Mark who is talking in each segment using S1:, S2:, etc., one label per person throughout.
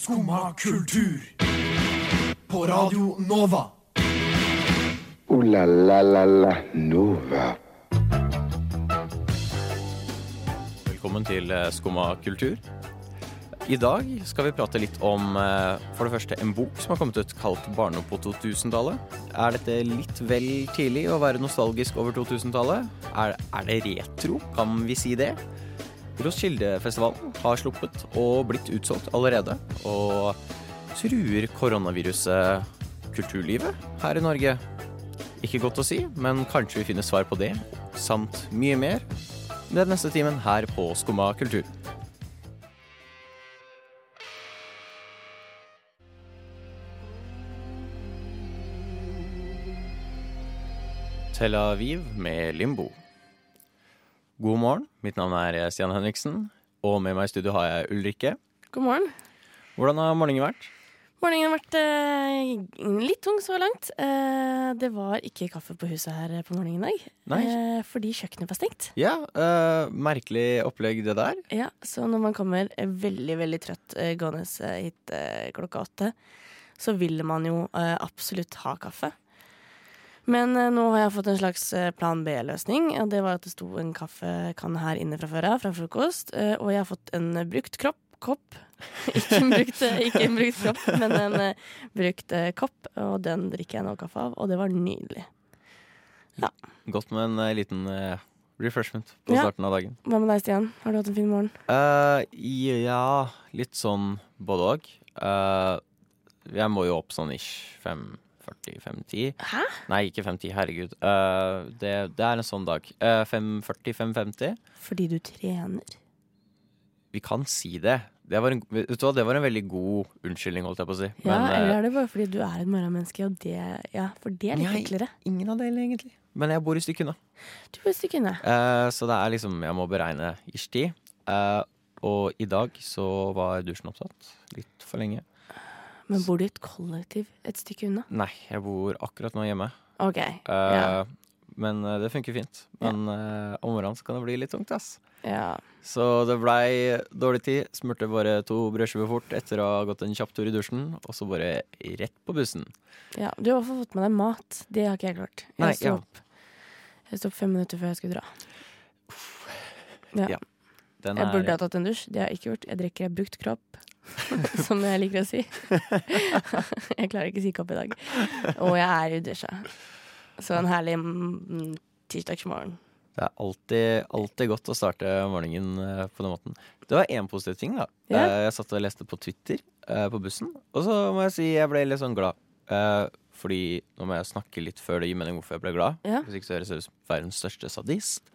S1: Skumma kultur. På Radio Nova.
S2: O-la-la-la-la Nova.
S3: Velkommen til eh, Skumma kultur. I dag skal vi prate litt om eh, for det første en bok som har kommet ut kalt 'Barndom på 2000-tallet'. Er dette litt vel tidlig å være nostalgisk over 2000-tallet? Er, er det retro? Kan vi si det? Roskildefestivalen har sluppet og blitt utsolgt allerede. Og truer koronaviruset kulturlivet her i Norge? Ikke godt å si, men kanskje vi finner svar på det, samt mye mer, den neste timen her på Skumma kultur. Tel Aviv med Limbo. God morgen, mitt navn er Stian Henriksen, og med meg i studio har jeg Ulrikke.
S4: God morgen.
S3: Hvordan har morgenen vært?
S4: Morgenen har vært eh, litt tung så langt. Eh, det var ikke kaffe på huset her på morgenen i dag. Eh, fordi kjøkkenet var stengt.
S3: Ja, eh, merkelig opplegg det der.
S4: Ja, Så når man kommer eh, veldig, veldig trøtt eh, gående eh, hit eh, klokka åtte, så vil man jo eh, absolutt ha kaffe. Men eh, nå har jeg fått en slags eh, plan B-løsning. Og det var at det sto en kaffekanne her inne fra før av, fra frokost. eh, og jeg har fått en brukt kropp, kopp. ikke, en brukt, ikke en brukt kropp, men en brukt kopp. Og den drikker jeg nå kaffe av, og det var nydelig.
S3: Godt med en liten refreshment på
S4: Ja.
S3: starten av dagen.
S4: Hva med deg, Stian? Har du hatt en fin morgen?
S3: Uh, ja, litt sånn både òg. jeg må jo opp sånn ish 5.40-5.10.
S4: Hæ?
S3: Nei, ikke 5.10, herregud. Uh, det, det er en sånn dag. Uh, 5.40-5.50.
S4: Fordi du trener?
S3: Vi kan si det. Det var, en, hva, det var en veldig god unnskyldning, holdt jeg på å si.
S4: Ja,
S3: Men, eh,
S4: eller er det bare fordi du er et morgenmenneske, og det Ja, for det er litt enklere.
S3: ingen av delene, egentlig. Men jeg bor i unna.
S4: Du bor et stykke unna.
S3: Uh, så det er liksom Jeg må beregne ish tid. Uh, og i dag så var dusjen opptatt. Litt for lenge.
S4: Men bor du i et kollektiv et stykke unna?
S3: Nei, jeg bor akkurat nå hjemme.
S4: OK.
S3: uh,
S4: Ja.
S3: Men eh, det funker fint. Men eh, om morgenen så kan det bli litt tungt, ass.
S4: ja.
S3: Så det blei dårlig tid. Smurte bare to brødskiver fort etter å ha gått en kjapp tur i dusjen. Og så bare rett på bussen.
S4: ja. Du har i hvert fall fått med deg mat. Det har ikke jeg klart. Jeg
S3: Nei,
S4: sto
S3: ja.
S4: opp Jeg sto opp fem minutter før jeg skulle dra. Ja.
S3: Ja. Den
S4: Jeg burde
S3: er
S4: ha tatt en dusj. Det har jeg ikke gjort. Jeg drikker brukt kropp, som jeg liker å si. jeg klarer ikke å si kopp i dag. Og jeg er i dusja. Så en herlig mm, tirsdagsmorgen.
S3: Det er alltid, alltid godt å starte morgenen eh, på den måten. Det var én positiv ting. da
S4: Ja.
S3: Eh, Jeg satt og leste på Twitter eh, på bussen, og så må jeg si jeg ble litt sånn glad. Fordi nå må jeg snakke litt før det gir mening hvorfor jeg ble glad.
S4: Ja.
S3: Hvis ikke så høres jeg ut som verdens største sadist.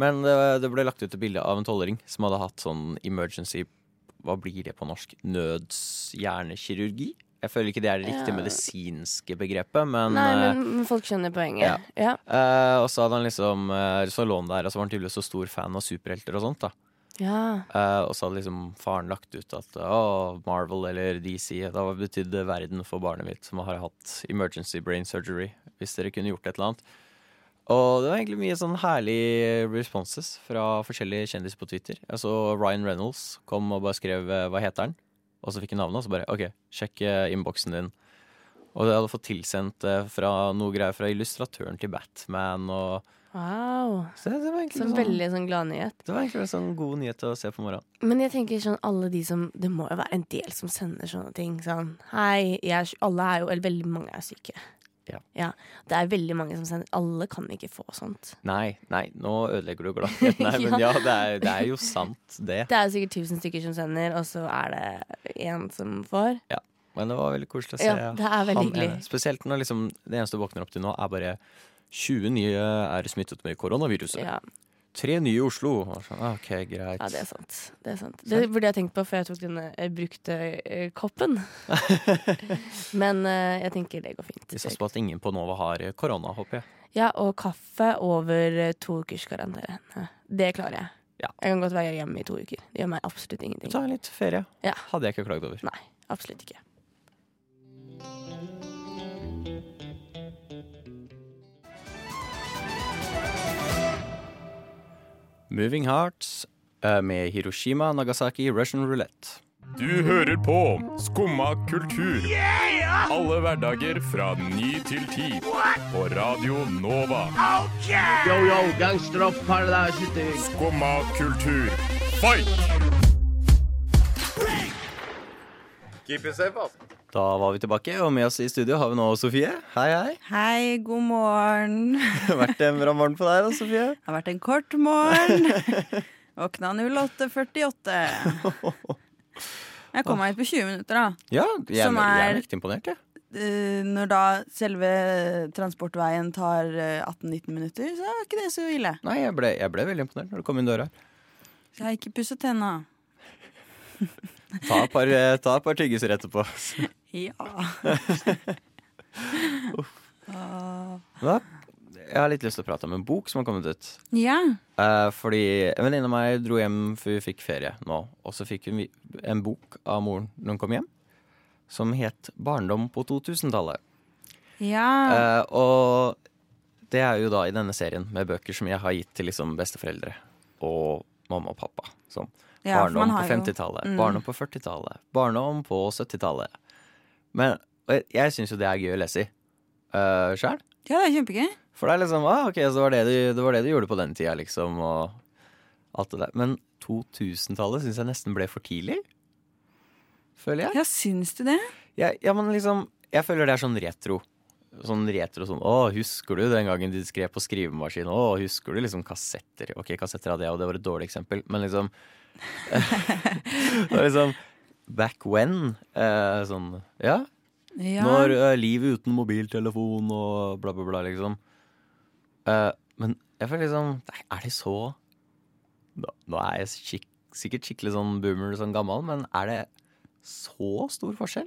S3: Men det, det ble lagt ut et bilde av en tolvåring som hadde hatt sånn emergency Hva blir det på norsk? Nødshjernekirurgi? Jeg føler ikke det er det riktige
S4: Ja.
S3: medisinske begrepet, men,
S4: Nei,
S3: eh,
S4: men, men folk skjønner poenget.
S3: ja.
S4: Ja.
S3: Uh, Og så hadde han liksom uh, Så lå han der, og så var han tydeligvis så stor fan av superhelter og sånt. da
S4: ja.
S3: Eh, og så hadde liksom faren lagt ut at å, Marvel eller DC Da betydde verden for barnet mitt som har hatt emergency brain surgery. Hvis dere kunne gjort et eller annet. Og det var egentlig mye sånn herlig responses fra forskjellige kjendiser på Twitter. Jeg så Ryan Reynolds kom og bare skrev eh, 'hva heter han?' Og så fikk jeg navnet, og så bare 'ok, sjekk eh, innboksen din'. Og det hadde fått tilsendt eh, fra noe greier fra illustratøren til Batman og
S4: Wow.
S3: Så det, det var
S4: Så
S3: sånn,
S4: veldig sånn gladnyhet.
S3: det var egentlig en sånn god nyhet å se på morgenen.
S4: Men jeg tenker sånn alle de som Det må jo være en del som sender sånne ting. Sånn Hei, er, alle er jo Eller veldig mange er syke.
S3: Ja.
S4: Det er veldig mange som sender Alle kan ikke få sånt.
S3: Nei, nei, nå ødelegger du gladheten her, men ja, det er, det er jo sant, det.
S4: Det er sikkert tusen stykker som sender, og så er det én som får.
S3: Ja, Men det var veldig koselig å se.
S4: Ja, det er veldig
S3: han
S4: hyggelig.
S3: Spesielt når liksom, det eneste du våkner opp til nå, er bare 20 nye er smittet med koronaviruset.
S4: Ja,
S3: Tre nye i Oslo. Sånn, OK, greit.
S4: ja det er sant. Det er sant. Det burde jeg tenkt på før jeg tok denne eh, brukte eh, koppen. Men eh, jeg tenker det går fint.
S3: Vi satser på at ingen på Nova har korona, håper jeg.
S4: Ja, og kaffe over to ukers karantene. Det klarer jeg.
S3: Ja.
S4: Jeg kan godt være hjemme i to uker. Det gjør meg absolutt ingenting.
S3: Ta litt ferie.
S4: Ja.
S3: Hadde jeg ikke klagd over.
S4: Nei, absolutt ikke.
S3: Moving Hearts eh, med Hiroshima Nagasaki Russian Roulette.
S5: Du hører på Skumma kultur. Alle hverdager fra ny til ti. På Radio Nova.
S6: Yo, yo, gangsteropp, paradise,
S5: Skumma kultur, fight!
S3: Da var vi tilbake, og med oss i studio har vi nå Sofie. Hei, hei.
S7: Hei, god morgen.
S3: Det har vært en bra morgen på deg da, Sofie.
S7: Det har vært en kort morgen. Våkna 08.48. Jeg kom meg ut på 20 minutter, da.
S3: Ja, jeg, er, jeg
S7: er-
S3: er imponert, jeg.
S7: Eh, Når da selve transportveien tar eh, 18-19 minutter, så er ikke det så ille.
S3: Nei, jeg ble, jeg ble veldig imponert når du kom inn døra.
S7: Så jeg har ikke pusset tenna.
S3: Ta et par, eh, ta et par tyggiser etterpå.
S7: Ja.
S3: Da, jeg har litt lyst til å prate om en bok som har kommet ut.
S7: ja.
S3: Eh, fordi en venninne av meg dro hjem før vi fikk ferie nå. Og så fikk hun en bok av moren når hun kom hjem, som het 'Barndom på 2000-tallet'.
S7: Ja.
S3: Eh, og det er jo da i denne serien med bøker som jeg har gitt til liksom besteforeldre og mamma og pappa. Som
S7: Ja,
S3: barndom på
S7: har jo-
S3: 50-tallet,
S7: Mm.
S3: barndom på 40-tallet, barndom på 70-tallet. Men jeg, jeg syns jo det er gøy å lese i uh, Sjæl.
S7: ja, det er kjempegøy.
S3: For det er liksom ah, OK, så var det, du, det var det du gjorde på den tida, liksom, og alt det der. Men 2000-tallet syns jeg nesten ble for tidlig. Føler jeg.
S7: Ja, syns du det?
S3: Ja, ja, men liksom Jeg føler det er sånn retro. Sånn retro sånn Å, husker du den gangen de skrev på skrivemaskin? Å, husker du liksom kassetter? Ok, kassetter hadde jeg, og det var et dårlig eksempel, men liksom Det var liksom Back when. Eh, sånn Ja.
S7: Ja.
S3: Når eh, livet uten mobiltelefon og bla, bla, bla, liksom. Eh, men jeg føler liksom nei, Er det så Nå, nå er jeg skik sikkert skikkelig sånn boomer, sånn gammel, men er det så stor forskjell?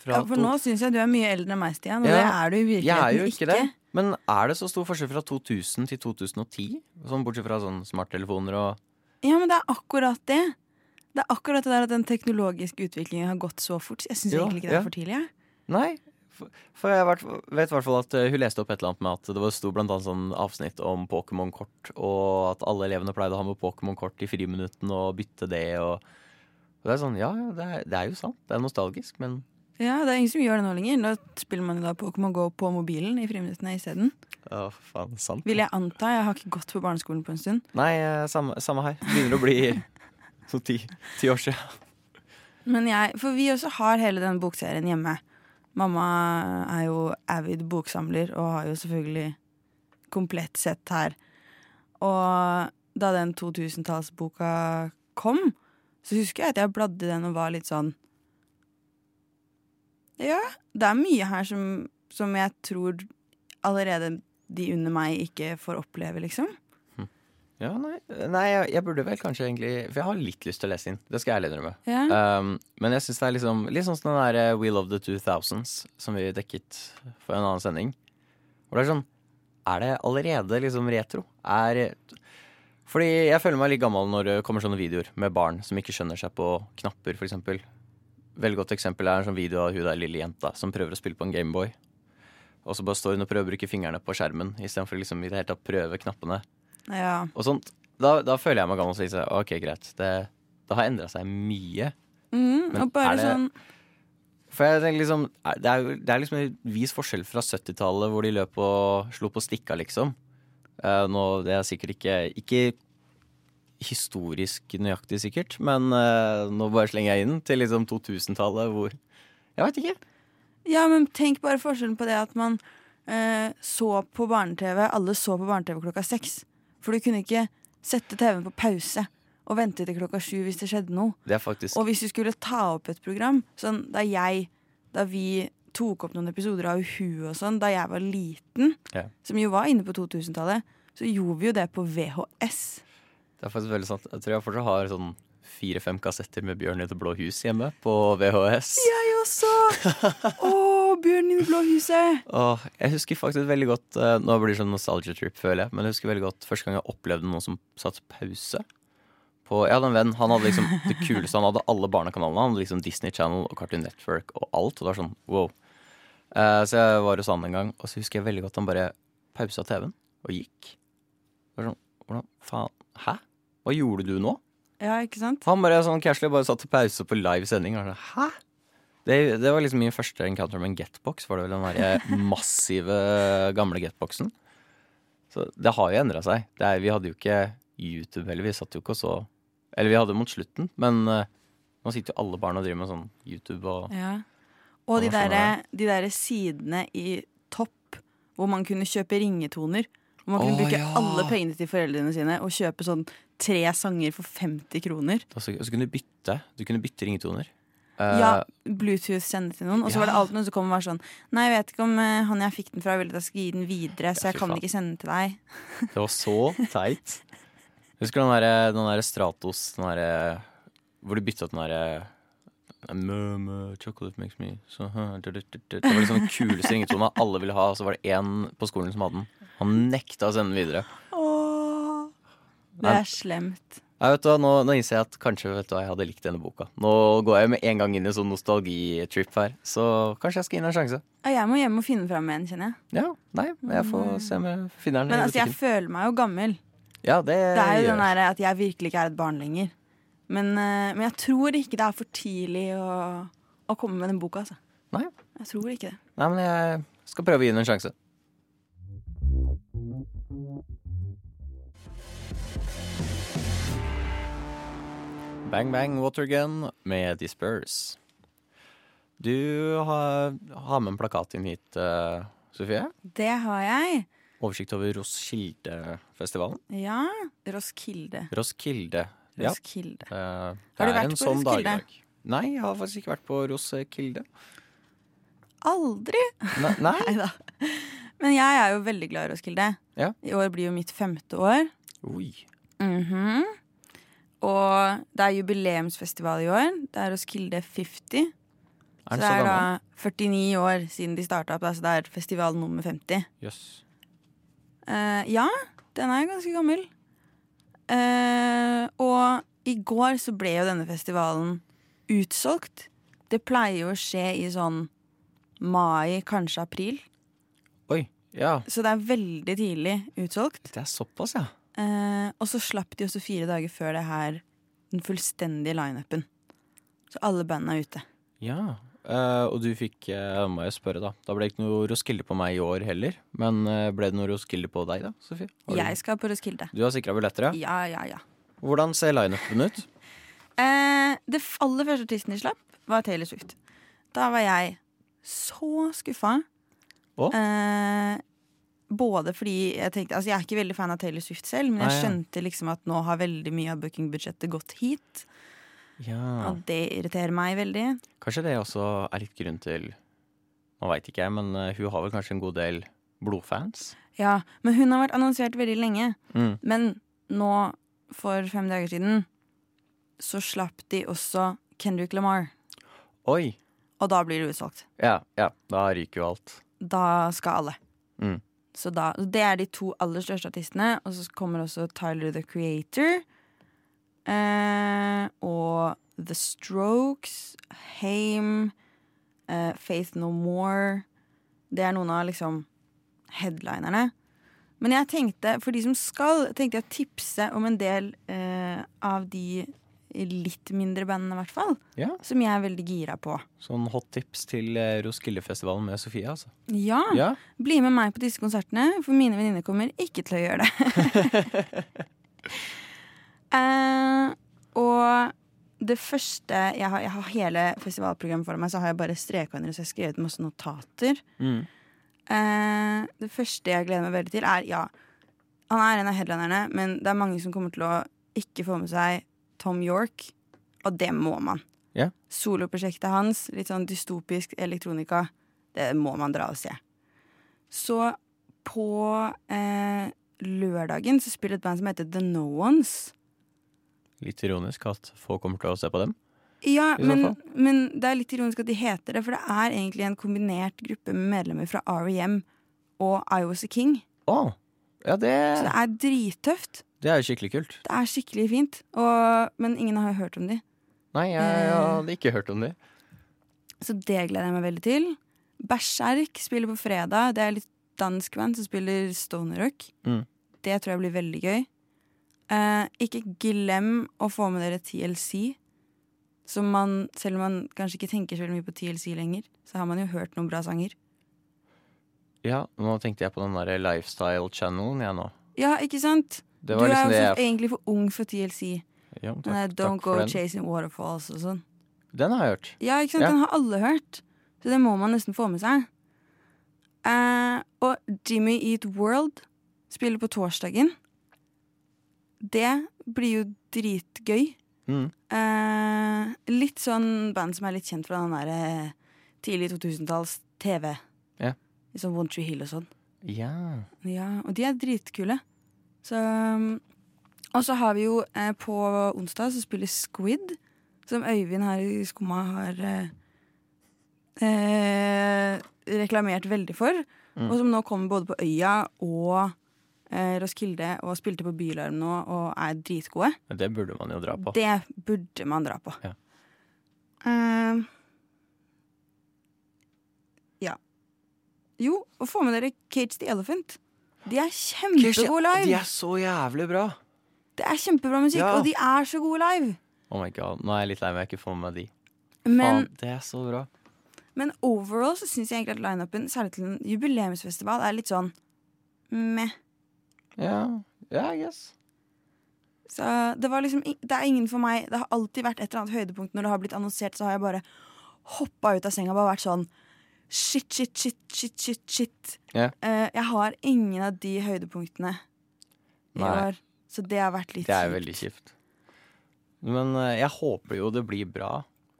S3: Fra
S7: ja, for nå syns jeg du er mye eldre enn meg, Stian. Og
S3: Ja,
S7: det er du i
S3: Jeg er jo
S7: virkeligheten
S3: ikke det. Men er det så stor forskjell fra 2000 til 2010? Sånn Bortsett fra sånn smarttelefoner og
S7: Ja, men det er akkurat det. Det er akkurat det der at den teknologiske utviklingen har gått så fort. Jeg syns egentlig ikke det
S3: ja.
S7: er for tidlig.
S3: Nei. For, for jeg vet, i hvert fall at eh, hun leste opp et eller annet med at det var sto blant annet sånn avsnitt om Pokémon-kort, og at alle elevene pleide å ha med Pokémon-kort i friminuttene og bytte det og og Det er sånn, ja, ja, det er, det er jo sant. Det er nostalgisk, men
S7: Ja, det er ingen som gjør det nå lenger. Nå spiller man jo da Pokémon Go på mobilen i friminuttene isteden.
S3: Å, faen, sant.
S7: Vil jeg anta. Jeg har ikke gått på barneskolen på en stund.
S3: Nei, eh, samme, samme her. Begynner å bli så ti, ti år siden.
S7: Men jeg, for vi også har hele den bokserien hjemme. Mamma er jo avid boksamler og har jo selvfølgelig komplett sett her. Og da den 2000-tallsboka kom, så husker jeg at jeg bladde den og var litt sånn Ja, det er mye her som, som jeg tror allerede de under meg ikke får oppleve, liksom.
S3: Ja, nei, nei jeg, jeg burde vel kanskje egentlig For jeg har litt lyst til å lese inn. Det skal jeg ærlig innrømme.
S7: Ja.
S3: Um, men jeg syns det er liksom, litt sånn som den der eh, We Love the 2000s som vi dekket for en annen sending. Hvor det er sånn Er det allerede liksom retro? Er Fordi jeg føler meg litt gammel når det kommer sånne videoer med barn som ikke skjønner seg på knapper, f.eks. Veldig godt eksempel er en sånn video av hun der lille jenta som prøver å spille på en Gameboy. Og så bare står hun og prøver å bruke fingrene på skjermen istedenfor liksom i det hele tatt prøve knappene.
S7: ja.
S3: Og sånt. Da, da føler jeg meg gammel og sier ok, greit. Det, det har endra seg mye.
S7: Mm,
S3: Men
S7: og bare
S3: er det-
S7: sånn
S3: For jeg tenker liksom Det er, det er liksom en vis forskjell fra 70-tallet, hvor de løp og slo på stikka, liksom. Uh, nå, det er sikkert ikke Ikke historisk nøyaktig, sikkert, men uh, nå bare slenger jeg inn til liksom 2000-tallet, hvor Jeg veit ikke.
S7: Ja, men tenk bare forskjellen på det at man eh, så på barne-TV. Alle så på barne-TV klokka seks. For du kunne ikke sette TV-en på pause og vente til klokka sju hvis det skjedde noe.
S3: Det er faktisk
S7: Og hvis du skulle ta opp et program, sånn da jeg Da vi tok opp noen episoder av Uhu og sånn da jeg var liten,
S3: Ja.
S7: som jo var inne på 2000-tallet, så gjorde vi jo det på VHS.
S3: Det er faktisk veldig sant. Jeg tror jeg fortsatt har sånn fire-fem kassetter med Bjørn i det blå hus hjemme på VHS.
S7: Jeg også! Å, Bjørn i det blå huset!
S3: Oh, jeg husker faktisk veldig godt eh, Nå blir det sånn nostalgia trip, føler jeg. Men jeg husker veldig godt første gang jeg opplevde noen som satt pause. På, jeg hadde en venn, han hadde liksom det kuleste. Han hadde alle barnekanalene. Han hadde liksom Disney Channel og Cartoon Network og alt. Og det var sånn wow. Eh, så jeg var hos han en gang, og så husker jeg veldig godt han bare pausa TV-en og gikk. Det var sånn, hvordan faen Hæ? Hva gjorde du nå?
S7: Ja, ikke sant?
S3: Han bare sånn casually bare satt til pause på live sending. Og så, sånn, Hæ? Det, det var liksom min første encounter med en getbox. Var det vel den der massive gamle getboxen. Så det har jo endra seg. Det er, vi hadde jo ikke YouTube heller. Vi satt jo ikke og så Eller vi hadde mot slutten, men uh, nå sitter jo alle barn og driver med sånn YouTube og
S7: Ja. Og de derre de der sidene i topp hvor man kunne kjøpe ringetoner. Hvor man kunne
S3: Å,
S7: bruke
S3: ja.
S7: alle pengene til foreldrene sine og kjøpe sånn tre sanger for 50 kroner.
S3: Og så, og kunne du bytte. Du kunne bytte ringetoner. Uh,
S7: Ja, Bluetooth sende til noen. Og så var det
S3: Ja.
S7: alltid noen som kom og var sånn Nei, jeg vet ikke om uh, han jeg fikk den fra, ville at jeg skulle gi den videre, så
S3: Ja,
S7: jeg kan
S3: faen.
S7: ikke sende den til deg.
S3: Det var så teit. Husker du den der, der Stratos den derre Hvor du bytta den derre Mø, mø, chocolate makes me so. Det var liksom den kuleste ringetonen alle ville ha, og så var det én på skolen som hadde den. Han nekta å sende den videre.
S7: Åh, det er slemt.
S3: Jeg vet hva, nå, nå innser jeg at kanskje vet du, jeg hadde likt denne boka. Nå går jeg med en gang inn i sånn nostalgitrip her, så kanskje jeg skal gi den en sjanse.
S7: Jeg må hjem og finne fram en, kjenner jeg.
S3: Ja, nei, jeg får se om jeg finner den.
S7: Men altså, jeg føler meg jo gammel.
S3: Ja, det,
S7: Det er jo
S3: gjør
S7: den derre at jeg virkelig ikke er et barn lenger. Men, eh, men jeg tror ikke det er for tidlig å, å komme med den boka, altså.
S3: Nei.
S7: Jeg tror ikke det.
S3: Nei, men jeg skal prøve å gi den en sjanse. Bang Bang Watergun med Disperse. Du har, har med en plakat inn hit, eh, Sofie.
S7: Det har jeg.
S3: Oversikt over Roskildefestivalen.
S7: Ja. Roskilde.
S3: Roskilde. Ja.
S7: Roskilde.
S3: eh,
S7: Har du vært på
S3: sånn
S7: Roskilde?
S3: dag. Nei, jeg har faktisk ikke vært på Roskilde.
S7: Aldri!
S3: Nei, nei?
S7: da. Men jeg er jo veldig glad i Roskilde.
S3: Ja.
S7: I år blir jo mitt femte år.
S3: Oi.
S7: Mhm. Og det er jubileumsfestival i år. Det er Roskilde 50.
S3: Er
S7: så det
S3: så
S7: er da 49 år siden de starta opp. Altså Så det er festival nummer 50.
S3: Yes.
S7: Uh, ja, den er ganske gammel. Uh, og i går så ble jo denne festivalen utsolgt. Det pleier jo å skje i sånn mai, kanskje april.
S3: Oi. Ja.
S7: Så det er veldig tidlig utsolgt.
S3: Det er såpass, ja.
S7: Eh, og så slapp de også fire dager før det her den fullstendige lineupen. Så alle bandene er ute.
S3: Ja, eh, og du fikk, eh, må jeg spørre da, da ble det ikke noe Roskilde på meg i år heller, men eh, ble det noe Roskilde på deg da, Sofie? Har
S7: Jeg skal på Roskilde.
S3: Du, har sikret billetter, ja?
S7: Ja, ja, ja.
S3: Hvordan ser line-upen ut?
S7: Eh, det aller første artisten de slapp, var Taylor Swift. Da var jeg så skuffa.
S3: Å?
S7: Eh, både fordi jeg tenkte Altså, jeg er ikke veldig fan av Taylor Swift selv, men jeg skjønte liksom at nå har veldig mye av bookingbudsjettet gått hit.
S3: Ja,
S7: Og det irriterer meg veldig.
S3: kanskje det også er litt grunn til, nå vet ikke jeg, men eh, hun har vel kanskje en god del blodfans?
S7: Ja, Men hun har vært annonsert veldig lenge.
S3: Mm.
S7: Men nå, for fem dager siden, så slapp de også Kendrick Lamar.
S3: Oi,
S7: Og da blir det utsolgt.
S3: ja, ja, da ryker jo alt.
S7: Da skal alle.
S3: Mm.
S7: Så da, Det er de to aller største artistene. Og så kommer også Tyler the Creator. Eh, og The Strokes, Hame, eh, Faith No More. Det er noen av liksom headlinerne. Men jeg tenkte, for de som skal, tenkte jeg å tipse om en del eh, av de litt mindre bandene, i hvert fall.
S3: Ja,
S7: Som jeg er veldig gira på.
S3: sånn hot tips til eh, Roskildefestivalen med Sofie, altså.
S7: Ja,
S3: Ja,
S7: Bli med meg på disse konsertene, for mine venninner kommer ikke til å gjøre det. uh, og det første jeg har, jeg har hele festivalprogrammet for meg, så har jeg bare streka under, så jeg har skrevet masse notater.
S3: mm.
S7: Uh, det første jeg gleder meg veldig til, er ja, han er en av headlinerne, men det er mange som kommer til å ikke få med seg Tom York, og det må man.
S3: Yeah.
S7: Soloprosjektet hans, litt sånn dystopisk elektronika, det må man dra og se. Så på eh, lørdagen så spiller et band som heter The No Ones.
S3: litt ironisk at folk kommer til å se på dem.
S7: Ja, men, men det er litt ironisk at de heter det, for det er egentlig en kombinert gruppe med medlemmer fra R.E.M. og I Was A King.
S3: Oh, ja det,
S7: Så det er drittøft.
S3: Det er jo skikkelig kult.
S7: Det er skikkelig fint. Og, men ingen har hørt om de.
S3: Nei, jeg,
S7: Eh.
S3: jeg hadde ikke hørt om de.
S7: Så det gleder jeg meg veldig til. Berserk spiller på fredag. Det er litt dansk band som spiller stoner rock.
S3: Mm.
S7: Det tror jeg blir veldig gøy. Eh, ikke glem å få med dere TLC. Som man, selv om man kanskje ikke tenker så veldig mye på TLC lenger, så har man jo hørt noen bra sanger.
S3: Ja, nå tenkte jeg på den der lifestyle channelen, jeg nå.
S7: Ja, ikke sant?
S3: Det
S7: Du
S3: var
S7: er
S3: liksom
S7: jo
S3: det
S7: for,
S3: jeg
S7: egentlig for ung for TLC.
S3: ja, takk,
S7: Nei, Don't
S3: takk for
S7: Go. Chasing Waterfalls og sånn.
S3: Den har jeg hørt.
S7: Ja, ikke sant?
S3: Ja.
S7: Den har alle hørt. Så det må man nesten få med seg. Eh, og Jimmy Eat World spiller på torsdagen. Det blir jo dritgøy.
S3: Mm.
S7: Eh, litt sånn band som er litt kjent fra den der eh, tidlig 2000-talls TV. Yeah. Sånn One Tree Hill og sånn.
S3: Yeah.
S7: Ja, og de er dritkule. Så um, Og så har vi jo eh, på onsdag så spiller Squid, som Øyvind her i Skumma har eh, eh, reklamert veldig for.
S3: Mm.
S7: Og som nå kommer både på Øya og eh, Roskilde og spilte på Bylarm nå og er dritgode.
S3: Det burde man jo dra på.
S7: Det burde man dra på.
S3: Ja.
S7: Uh, ja. Jo, og få med dere Cage the Elephant. De er kjempegode live.
S3: De er så jævlig bra.
S7: Det er kjempebra musikk,
S3: Ja.
S7: og de er så gode live.
S3: Oh my god, Nå er jeg litt lei meg jeg ikke får med meg de.
S7: Men,
S3: Faen, det er så bra.
S7: men overall så syns jeg egentlig at lineupen, særlig til en jubileumsfestival, er litt sånn meh.
S3: Ja, yeah, I guess.
S7: Så det var liksom Det er ingen for meg. Det har alltid vært et eller annet høydepunkt når det har blitt annonsert, så har jeg bare hoppa ut av senga og bare vært sånn Shit, shit, shit, shit, shit. shit.
S3: Yeah.
S7: Uh, jeg har ingen av de høydepunktene i år, så det har vært litt kjipt.
S3: Det er
S7: kjipt.
S3: veldig kjipt. Men uh, jeg håper jo det blir bra.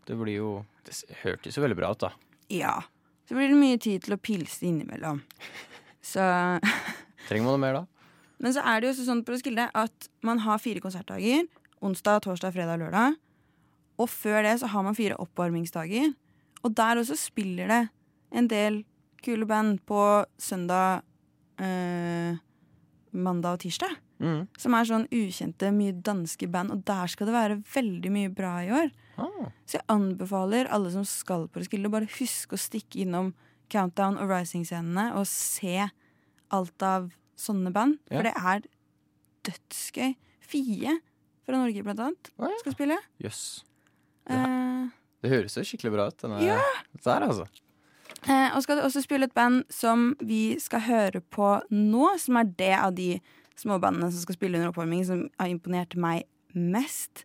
S3: Det blir jo Det hørtes jo veldig bra ut, da.
S7: Ja. Så blir det mye tid til å pilse innimellom. Så
S3: Trenger man noe mer da?
S7: Men så er det jo sånn på Roskilde at man har fire konsertdager. Onsdag, torsdag, fredag, lørdag. Og før det så har man fire oppvarmingsdager. Og der også spiller det en del kule band på søndag, eh, mandag og tirsdag.
S3: Mm.
S7: Som er sånn ukjente, mye danske band. Og der skal det være veldig mye bra i år.
S3: Ah,
S7: Så jeg anbefaler alle som skal på Roskilde, bare husk å stikke innom Countdown og Rising-scenene og se alt av sånne band.
S3: Ja.
S7: For det er dødsgøy. Fie fra Norge, blant annet,
S3: Å, ja.
S7: skal spille.
S3: Jøss.
S7: Eh,
S3: Det høres jo skikkelig bra ut, denne
S7: Ja.
S3: der, altså.
S7: Eh, og skal du også spille et band som vi skal høre på nå, som er det av de småbandene som skal spille under oppvarming, som har imponert meg mest.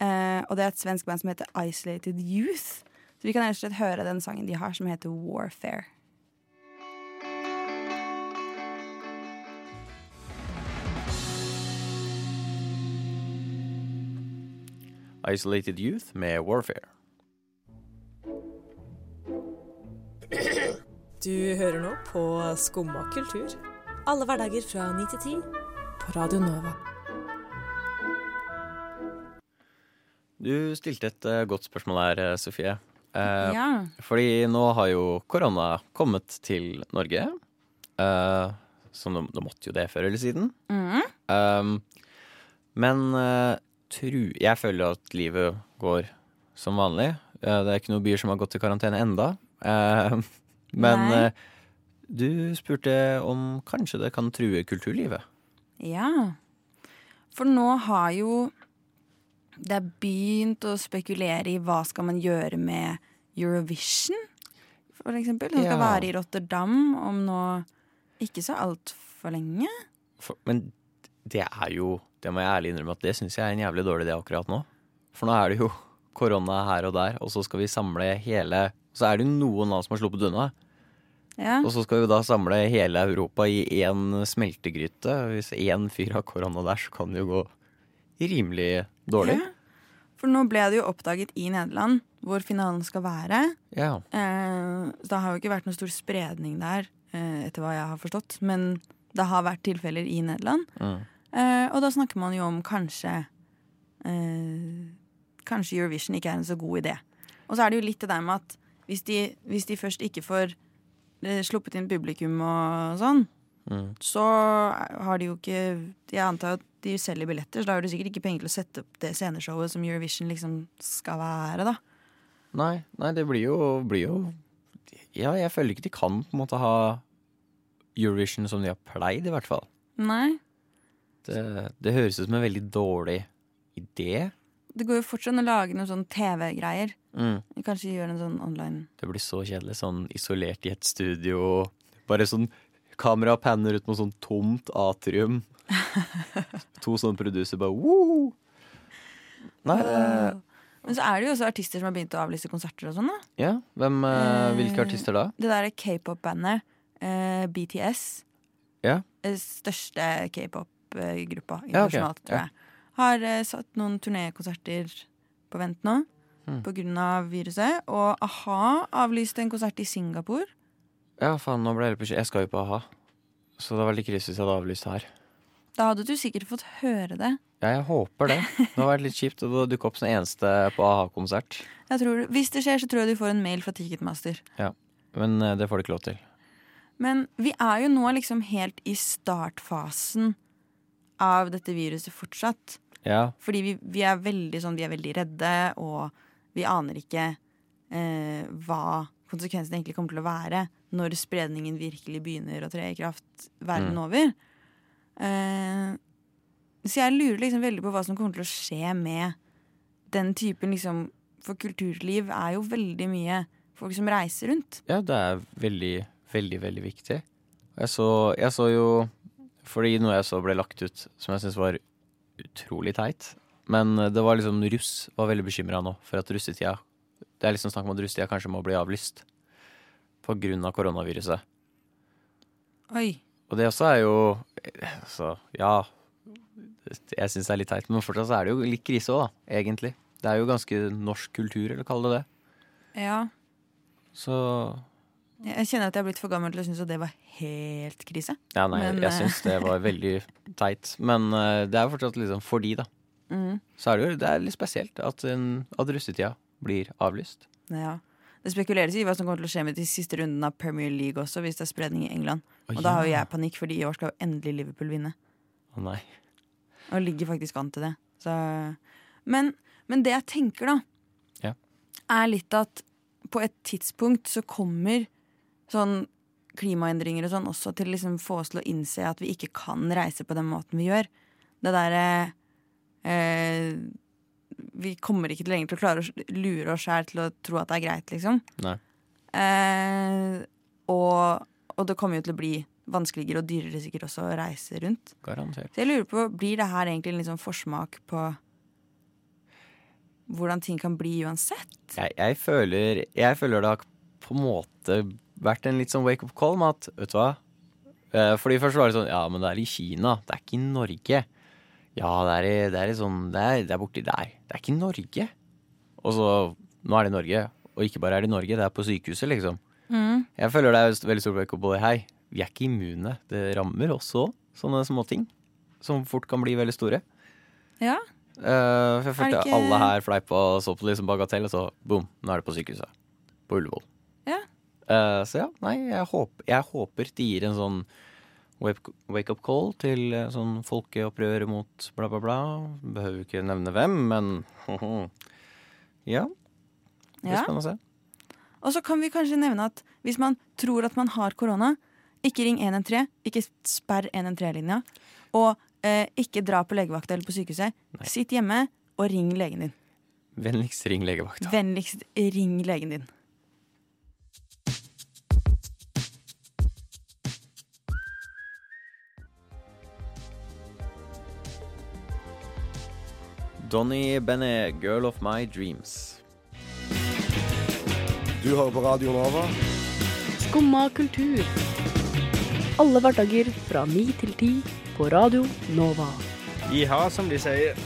S7: Eh, og det er et svensk band som heter Isolated Youth. Så vi kan rett og slett høre den sangen de har, som heter Warfare.
S3: Isolated Youth med Warfare.
S8: Du hører nå på Skumma kultur. Alle hverdager fra 9 til 10 på Radio Nova.
S3: Du stilte et eh, godt spørsmål her, eh, Sofie. Eh,
S7: Ja.
S3: Fordi nå har jo korona kommet til Norge. Eh, så det, det måtte jo det før eller siden.
S7: Mm.
S3: Eh, men eh, tru, jeg føler at livet går som vanlig. Eh, det er ikke noen byer som har gått i karantene enda. Eh, men
S7: Nei.
S3: eh, du spurte om kanskje det kan true kulturlivet.
S7: Ja. For nå har jo det er begynt å spekulere i hva skal man gjøre med Eurovision, for eksempel. Som skal
S3: Ja.
S7: være i Rotterdam om nå ikke så altfor lenge.
S3: For, men det er jo Det må jeg ærlig innrømme at det syns jeg er en jævlig dårlig idé akkurat nå. For nå er det jo korona her og der, og så skal vi samle hele Så er det jo noen land som har sluppet unna.
S7: Ja.
S3: Og så skal vi da samle hele Europa i én smeltegryte. Hvis én fyr har korona der, så kan det jo gå rimelig dårlig.
S7: Ja. For nå ble det jo oppdaget i Nederland hvor finalen skal være.
S3: Ja.
S7: Eh, det har jo ikke vært noen stor spredning der, eh, etter hva jeg har forstått. Men det har vært tilfeller i Nederland.
S3: Mm.
S7: Eh, og da snakker man jo om kanskje eh, Kanskje Eurovision ikke er en så god idé. Og så er det jo litt det der med at hvis de, hvis de først ikke får eh, sluppet inn publikum og sånn,
S3: Mm.
S7: så har de jo ikke Jeg antar at de selger billetter, så da har du sikkert ikke penger til å sette opp det sceneshowet som Eurovision liksom skal være, da.
S3: Nei, nei, det blir jo, blir jo Ja, jeg føler ikke de kan på en måte ha Eurovision som de har pleid, i hvert fall.
S7: Nei.
S3: Det, det høres ut som en veldig dårlig idé.
S7: Det går jo fortsatt an å lage noen sånn TV-greier.
S3: Mm.
S7: Kanskje gjøre en sånn online
S3: Det blir så kjedelig. Sånn isolert i et studio. Bare sånn kamera panner ut mot sånn tomt atrium. to sånne producer bare woo! Nei, det,
S7: Men så er det jo også artister som har begynt å avlyse konserter og sånn. da
S3: ja. Hvem, eh, hvilke
S7: Eh,
S3: artister da?
S7: Det der k-pop-bandet eh, BTS.
S3: Ja.
S7: eh, Største k-pop-gruppa
S3: Ja, okay.
S7: tror tror
S3: Ja.
S7: Har eh, satt noen turnékonserter på vent nå.
S3: Mm.
S7: Av viruset. Og a-ha avlyste en konsert i Singapore.
S3: Ja, faen, nå ble jeg bekymret. Jeg skal jo på a-ha. Så det var litt krise hvis jeg hadde avlyst her.
S7: Da hadde du sikkert fått høre det.
S3: Ja, jeg håper det. Det hadde vært litt kjipt å dukke opp som eneste på a-ha-konsert.
S7: Hvis det skjer, så tror jeg du får en mail fra Ticketmaster.
S3: Ja, Men eh, det får du ikke lov til.
S7: Men vi er jo nå liksom helt i startfasen av dette viruset fortsatt.
S3: Ja,
S7: Fordi vi, vi er veldig sånn, vi er veldig redde, og vi aner ikke eh, hva konsekvensene egentlig kommer til å være når spredningen virkelig begynner å tre i kraft verden
S3: Mm.
S7: over. Eh, så jeg lurer liksom veldig på hva som kommer til å skje med den typen liksom For kulturliv er jo veldig mye folk som reiser rundt.
S3: ja det er veldig, veldig, veldig viktig. Jeg så, jeg så jo Fordi noe jeg så ble lagt ut som jeg syns var utrolig teit. Men det var liksom russ var veldig bekymra nå for at russetida Det er liksom snakk om at russetida kanskje må bli avlyst. På grunn av koronaviruset.
S7: Oi.
S3: Og det også er jo Så ja. Jeg syns det er litt teit, men fortsatt så er det jo litt krise òg, da. Egentlig. Det er jo ganske norsk kultur, eller kall det det.
S7: Ja.
S3: Så
S7: Jeg kjenner at jeg er blitt for gammel til å synes at det var helt krise.
S3: Ja, nei,
S7: Men,
S3: jeg
S7: eh,
S3: syns det var veldig teit. Men eh, det er jo fortsatt liksom for de, da.
S7: Mm.
S3: Så er det jo det er litt spesielt at, en- at russetida blir avlyst.
S7: Ja. Det spekuleres i hva som kommer til å skje med de siste rundene av Premier League også, hvis det er spredning i England.
S3: Oh,
S7: Og da har jo jeg panikk, fordi i år skal jo endelig Liverpool vinne.
S3: Å nei.
S7: Og ligger faktisk an til det. Så. Men, men det jeg tenker, da,
S3: Ja.
S7: er litt at på et tidspunkt så kommer sånn klimaendringer og sånn også til å liksom få oss til å innse at vi ikke kan reise på den måten vi gjør. Det derre eh, Vi kommer ikke lenger til å klare å lure oss sjæl til å tro at det er greit, liksom. Eh, og, og det kommer jo til å bli vanskeligere og dyrere sikkert også å reise rundt.
S3: Garantert.
S7: Så jeg lurer på, Blir det her egentlig en sånn forsmak på hvordan ting kan bli uansett?
S3: Jeg, jeg, føler, jeg føler det har på en måte vært en litt sånn wake up call med at, vet du hva Eh, Fordi først var det sånn, ja, men det er i Kina, det er ikke i Norge. Ja, det er, i, det er i sånn, det er, det er borti der. Det er ikke i Norge. Og så, nå er det i Norge. Og ikke bare er det i Norge, det er på sykehuset, liksom.
S7: Mm.
S3: Jeg føler det er veldig stor wake up call. Hei, vi er ikke immune. Det rammer også sånne småting. Som fort kan bli veldig store.
S7: Ja.
S3: Uh, for jeg følte
S7: ikke-
S3: alle her fleipa og så på det som bagatell, og så boom, nå er det på sykehuset. På Ullevål.
S7: Ja.
S3: Eh, så ja, nei, jeg håper, jeg håper de gir en sånn wake- wake-up call til eh, sånn folkeopprør mot bla, bla, bla. Behøver ikke nevne hvem, men ja. Det er
S7: ja.
S3: spennende å se.
S7: Og så kan vi kanskje nevne at hvis man tror at man har korona, ikke ring 113, ikke sperr 113-linja, og eh, ikke dra på legevakta eller på sykehuset.
S3: Nei.
S7: Sitt hjemme og ring legen din.
S3: Vennligst ring legevakta.
S7: Vennligst ring legen din.
S3: Donny Benne, 'Girl of My Dreams'.
S1: Du hører på Radio Nova.
S9: Skumma kultur. Alle hverdager fra ni til ti på Radio Nova.
S6: Iha, som de sier.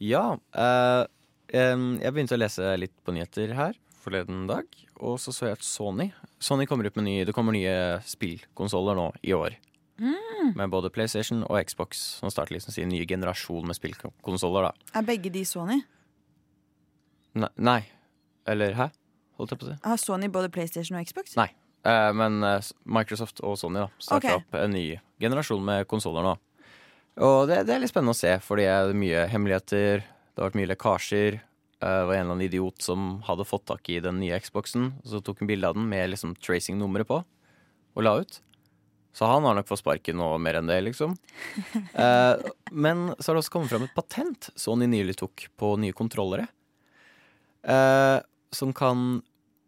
S3: Ja, eh, jeg begynte å lese litt på nyheter her forleden dag, og så så jeg at Sony Sony kommer ut med nye, Det kommer nye spillkonsoller nå i år. Med både PlayStation og Xbox, som starter liksom sin nye generasjon med spillkonsoller.
S7: Er begge de Sony?
S3: Ne nei. Eller hæ? Holdt jeg på å si?
S7: Har Sony både PlayStation og Xbox?
S3: Nei. Eh, men eh, Microsoft og Sony da starter
S7: okay.
S3: opp en ny generasjon med konsoller nå. Og det, det er litt spennende å se, fordi det er mye hemmeligheter. Det har vært mye lekkasjer. Eh, Det var en eller annen idiot som hadde fått tak i den nye Xboxen. Så tok han bilde av den med liksom tracing-nummeret på, og la ut. Så han har nok fått sparken nå mer enn det, liksom. Eh, men så har det også kommet fram et patent Sony nylig tok på nye kontrollere. Eh, som kan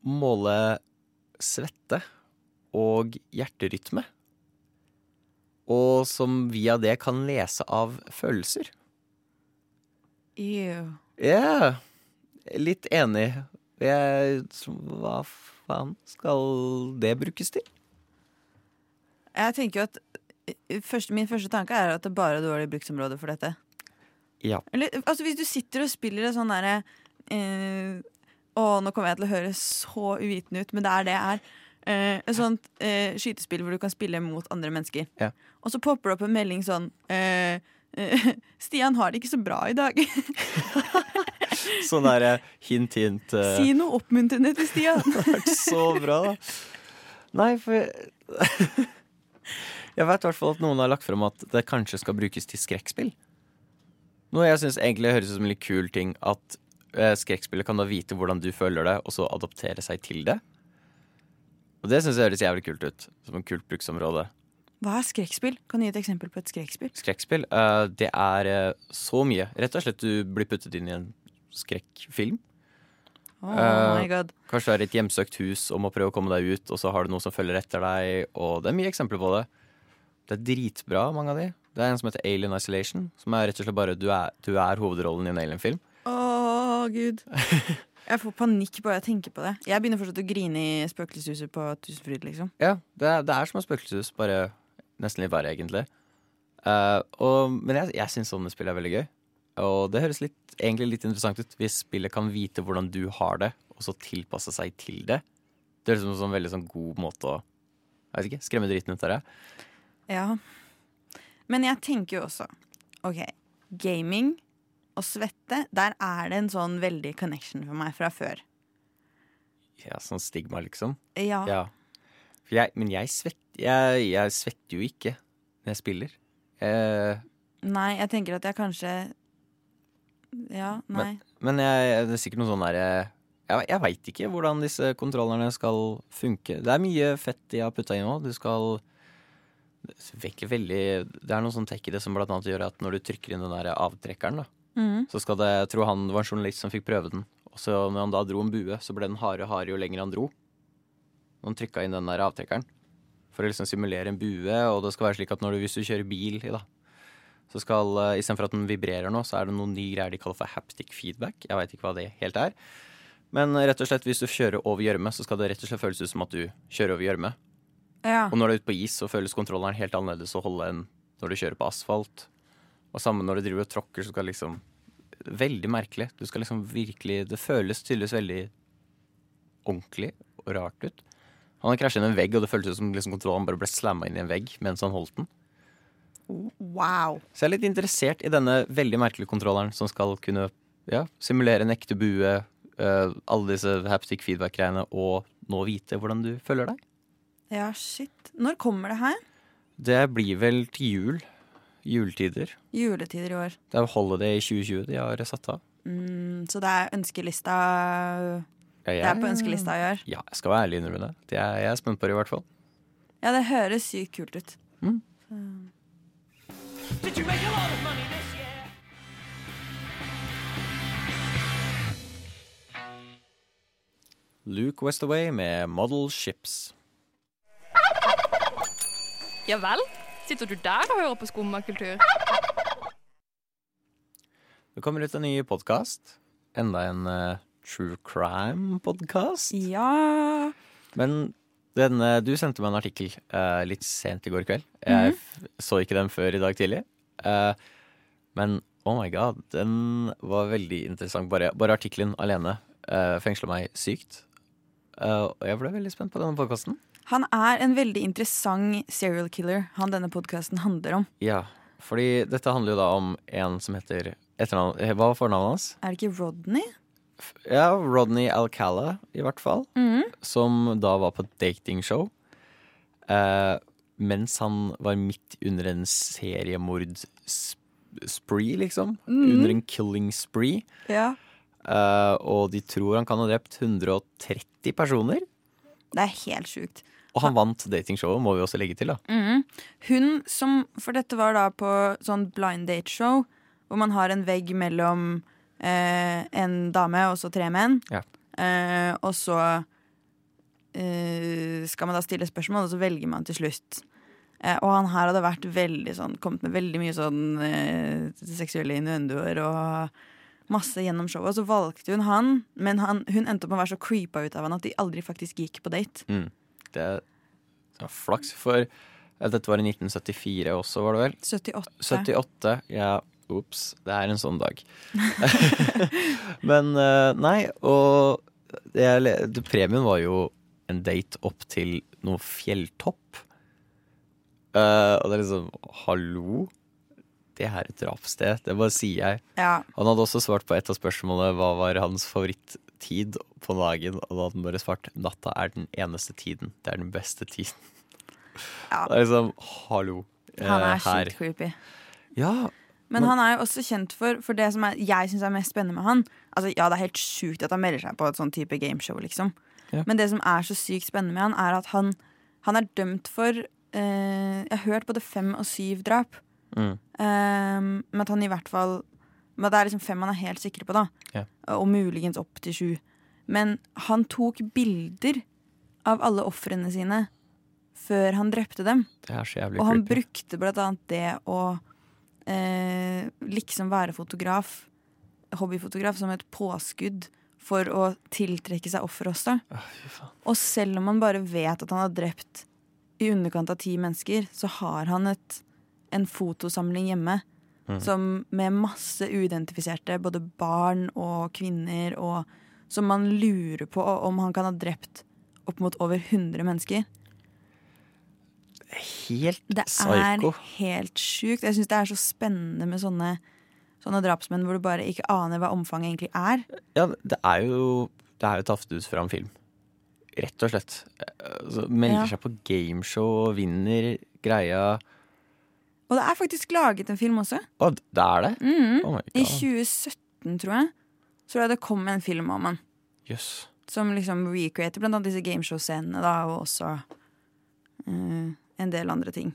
S3: måle svette og hjerterytme. Og som via det kan lese av følelser.
S7: Ew.
S3: Ja, litt enig. Jeg, hva faen skal det brukes til?
S7: Jeg tenker jo at eh, første, Min første tanke er at det bare er dårlig bruksområde for dette.
S3: Ja.
S7: Eller, altså Hvis du sitter og spiller et sånn derre eh, Å, nå kommer jeg til å høre så uvitende ut, men det er det jeg er. Eh, et sånt eh, skytespill hvor du kan spille mot andre mennesker.
S3: Ja.
S7: Og så popper det opp en melding sånn eh, eh, Stian har det ikke så bra i dag.
S3: Sånn der eh, hint, hint. eh,
S7: si noe oppmuntrende til Stian.
S3: vært så bra, da. Nei, for Jeg vet i hvert fall at noen har lagt frem at det kanskje skal brukes til skrekkspill. Noe jeg syns egentlig høres ut som en litt kul ting. At eh, skrekkspillet kan da vite hvordan du føler det, og så adoptere seg til det. Og det syns jeg høres jævlig kult ut. Som en kult bruksområde.
S7: Hva er skrekkspill? Kan du gi et eksempel på et skrekkspill?
S3: Skrekkspill, eh, det er eh, så mye. Rett og slett du blir puttet inn i en skrekkfilm.
S7: Oh my god.
S3: Kanskje du er et hjemsøkt hus og må prøve å komme deg ut, og så har du noe som følger etter deg, og det er mye eksempler på det. Det er dritbra, mange av de. Det er en som heter Alien Isolation, som er rett og slett bare du er, du er hovedrollen i en alien-film.
S7: Å, gud. Jeg får panikk bare jeg tenker på det. Jeg begynner fortsatt å grine i spøkelseshuset på Tusenfryd, liksom.
S3: Ja, det er, det er som et spøkelseshus, bare nesten litt verre, egentlig. Eh, og, men jeg, jeg syns sånne spill er veldig gøy. Og det høres litt, egentlig litt interessant ut hvis spillet kan vite hvordan du har det, og så tilpasse seg til det. Det høres ut som en sånn veldig sånn god måte å jeg vet ikke, skremme dritten ut av deg.
S7: Ja. Men jeg tenker jo også OK, gaming og svette, der er det en sånn veldig connection for meg fra før.
S3: Ja, sånn stigma, liksom.
S7: Ja.
S3: Ja. Jeg, men jeg, svett, jeg, jeg svetter jo ikke når jeg spiller. Eh,
S7: Nei, jeg tenker at jeg kanskje Ja, nei.
S3: men jeg, det er sikkert noe sånn derre Jeg, jeg veit ikke hvordan disse kontrollerne skal funke. Det er mye fett de har putta inn nå. Du skal veldig Det er noe sånn tech i det som blant annet gjør at når du trykker inn den der avtrekkeren, da,
S7: mm.
S3: så skal det Jeg tror han var en journalist som fikk prøve den. Og så når han da dro en bue, så ble den hardere og hardere jo lenger han dro. Når han trykka inn den der avtrekkeren. For å liksom simulere en bue, og det skal være slik at når du, hvis du kjører bil, da, så skal uh, istedenfor at den vibrerer nå, så er det noen nye greier de kaller for haptic feedback. Jeg veit ikke hva det helt er. Men rett og slett hvis du kjører over gjørme, så skal det rett og slett føles ut som at du kjører over gjørme.
S7: Ja.
S3: Og når du er ute på is, så føles kontrolleren helt annerledes å holde enn når du kjører på asfalt. Og samme når du driver og tråkker, så skal liksom Veldig merkelig. Du skal liksom virkelig Det føles tydeligvis veldig ordentlig og rart ut. Han har krasja inn en vegg, og det føltes som liksom kontrolleren bare ble slamma inn i en vegg mens han holdt den.
S7: Wow.
S3: Så jeg er litt interessert i denne veldig merkelige kontrolleren som skal kunne ja, simulere en ekte bue, uh, alle disse haptic feedback-greiene, og nå vite hvordan du føler deg.
S7: Ja, shit. Når kommer det her?
S3: Det blir vel til jul. Juletider.
S7: Juletider i år.
S3: Det er Holiday 2020 de har satt av.
S7: Mm, så det er ønskelista
S3: Ja,
S7: Det er på ønskelista i år.
S3: Ja, jeg skal være ærlig innrømme det. det er, jeg er spent på det, i hvert fall.
S7: Ja, det høres sykt kult ut.
S3: Mm. Luke Westaway med Model Ships.
S10: Ja vel? Sitter du der og hører på skummakultur?
S3: Det kommer ut en ny podkast. Enda en uh, true crime-podkast.
S7: Ja
S3: Men denne, du sendte meg en artikkel uh, litt sent i går kveld. Jeg f- så ikke den før i dag tidlig. Eh, men oh my god, den var veldig interessant. Bare, bare artikkelen alene uh, fengsla meg sykt. Eh, og jeg ble veldig spent på denne podkasten.
S7: Han er en veldig interessant serial killer han denne podkasten handler om.
S3: Ja, fordi dette handler jo da om en som heter etternavn, eh, Hva var fornavnet hans?
S7: Er det ikke Rodney?
S3: Ja, Rodney Alcala, i hvert fall.
S7: Mhm.
S3: Som da var på datingshow. Eh, mens han var midt under en seriemord-spree, liksom.
S7: Mhm.
S3: Under en killing spree.
S7: Ja.
S3: Eh, og de tror han kan ha drept 130 personer.
S7: Det er helt sjukt.
S3: Og han vant datingshowet, må vi også legge til, da.
S7: Mm. Hun som For dette var da på sånn blind date-show, hvor man har en vegg mellom eh, en dame og så tre menn.
S3: Ja.
S7: Eh, og så eh, skal man da stille spørsmål, og så velger man til slutt. Eh, og han her hadde vært veldig sånn kommet med veldig mye sånn eh, seksuelle innuendoer og masse gjennom showet. Og så valgte hun han, men han, hun endte opp med å være så creepa ut av han at de aldri faktisk gikk på date.
S3: Mm. Det det var flaks, for dette var i 1974 også, var det vel?
S7: 78.
S3: 78, ja. Ops, det er en sånn dag. Men eh, nei, og det, jeg premien var jo en date opp til noe fjelltopp. Uh, og det er liksom Hallo? Det er et drapssted. Det bare sier jeg.
S7: Ja.
S3: Han hadde også svart på et av spørsmålene hva var hans favorittid på dagen. Og da hadde han bare svart natta er den eneste tiden. Det er den beste tiden.
S7: Ja.
S3: Det er liksom hallo.
S7: Han
S3: eh,
S7: er
S3: her.
S7: sykt creepy.
S3: Ja,
S7: Men
S3: Men-
S7: han er jo også kjent for, for det som er, jeg syns er mest spennende med han. Altså, ja, det er helt sjukt at han melder seg på et sånn type gameshow, liksom.
S3: Ja.
S7: Men det som er så sykt spennende med han, er at han, han er dømt for eh, Jeg har hørt både fem og syv drap.
S3: Mm.
S7: Eh, men at han i hvert fall Men det er liksom fem man er helt sikre på, da.
S3: Ja.
S7: Og muligens opp til sju. Men han tok bilder av alle ofrene sine før han drepte dem.
S3: Det er så jævlig
S7: Og han
S3: creepy.
S7: brukte blant annet det å eh, liksom være fotograf, hobbyfotograf, som et påskudd for å tiltrekke seg offer også. Og selv om man bare vet at han har drept i underkant av ti mennesker, så har han et, en fotosamling hjemme
S3: Mhm.
S7: som med masse uidentifiserte både barn og kvinner, og som man lurer på om han kan ha drept opp mot over 100 mennesker.
S3: Helt
S7: Det
S3: psyko.
S7: er helt sjukt. Jeg syns det er så spennende med sånne, sånne drapsmenn hvor du bare ikke aner hva omfanget egentlig er.
S3: Ja, det er jo Det er jo tatt ut fra en film. Rett og slett. Altså, melder
S7: Ja.
S3: seg på gameshow og vinner greia.
S7: Og det er faktisk laget en film også.
S3: Og det er det?
S7: Mhm.
S3: Oh
S7: I 2017, tror jeg. Tror jeg det kom en film om han.
S3: Yes.
S7: Som liksom recreater blant annet disse gameshow-scenene, da, og også uh, en del andre ting.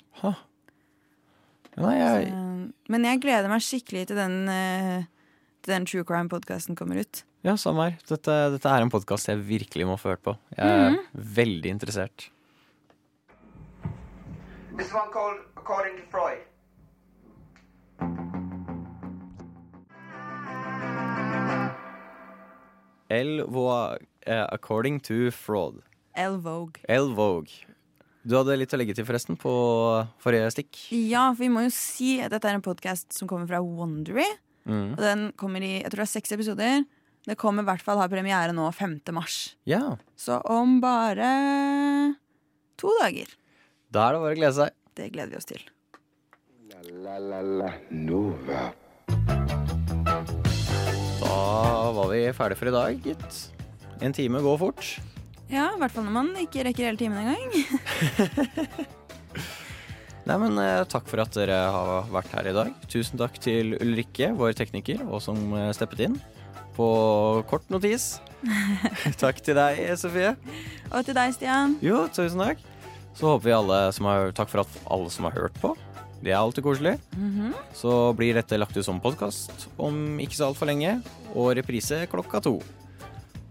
S3: Nei, jeg,
S7: Så, men jeg gleder meg skikkelig til den, uh, til den True Crime-podkasten kommer ut.
S3: ja, samme her. Dette, dette er en podkast jeg virkelig må få hørt på. Jeg er
S7: Mhm.
S3: veldig interessert.
S11: This one called According to Freud.
S3: El Vogue, eh, according to fraud.
S7: El Vogue.
S3: El Vogue. Du hadde litt å legge til, forresten, på forrige stikk.
S7: Ja, for vi må jo si at dette er en podkast som kommer fra Wondery.
S3: Mm.
S7: Og den kommer i jeg tror det er seks episoder. Det kommer i hvert fall ha premiere nå 5. mars.
S3: Ja.
S7: Så om bare to dager.
S3: Da er det bare å glede seg.
S7: Det gleder vi oss til.
S2: La la la Nova.
S3: Da var vi ferdige for i dag, gitt. En time går fort.
S7: Ja, i hvert fall når man ikke rekker hele timen engang.
S3: Nei, men eh, Takk for at dere har vært her i dag. Tusen takk til Ulrikke, vår tekniker, og som eh, steppet inn på kort notis. takk til deg, Sofie.
S7: Og til deg, Stian.
S3: Jo, tusen takk. Så håper vi alle som har Takk for at alle som har hørt på. Det er alltid koselig.
S7: Mhm.
S3: Så blir dette lagt ut som podkast om ikke så altfor lenge, og reprise klokka to.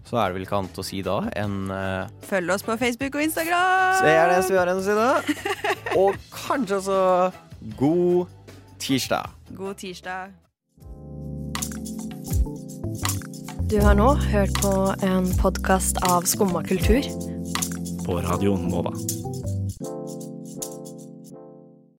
S3: Så er det vel ikke annet å si da enn uh,
S7: Følg oss på Facebook og Instagram!
S3: Se er det som vi har en side. Og kanskje også god tirsdag.
S7: God tirsdag.
S12: Du har nå hørt på en podkast av Skumma kultur.
S13: På Radio Nova.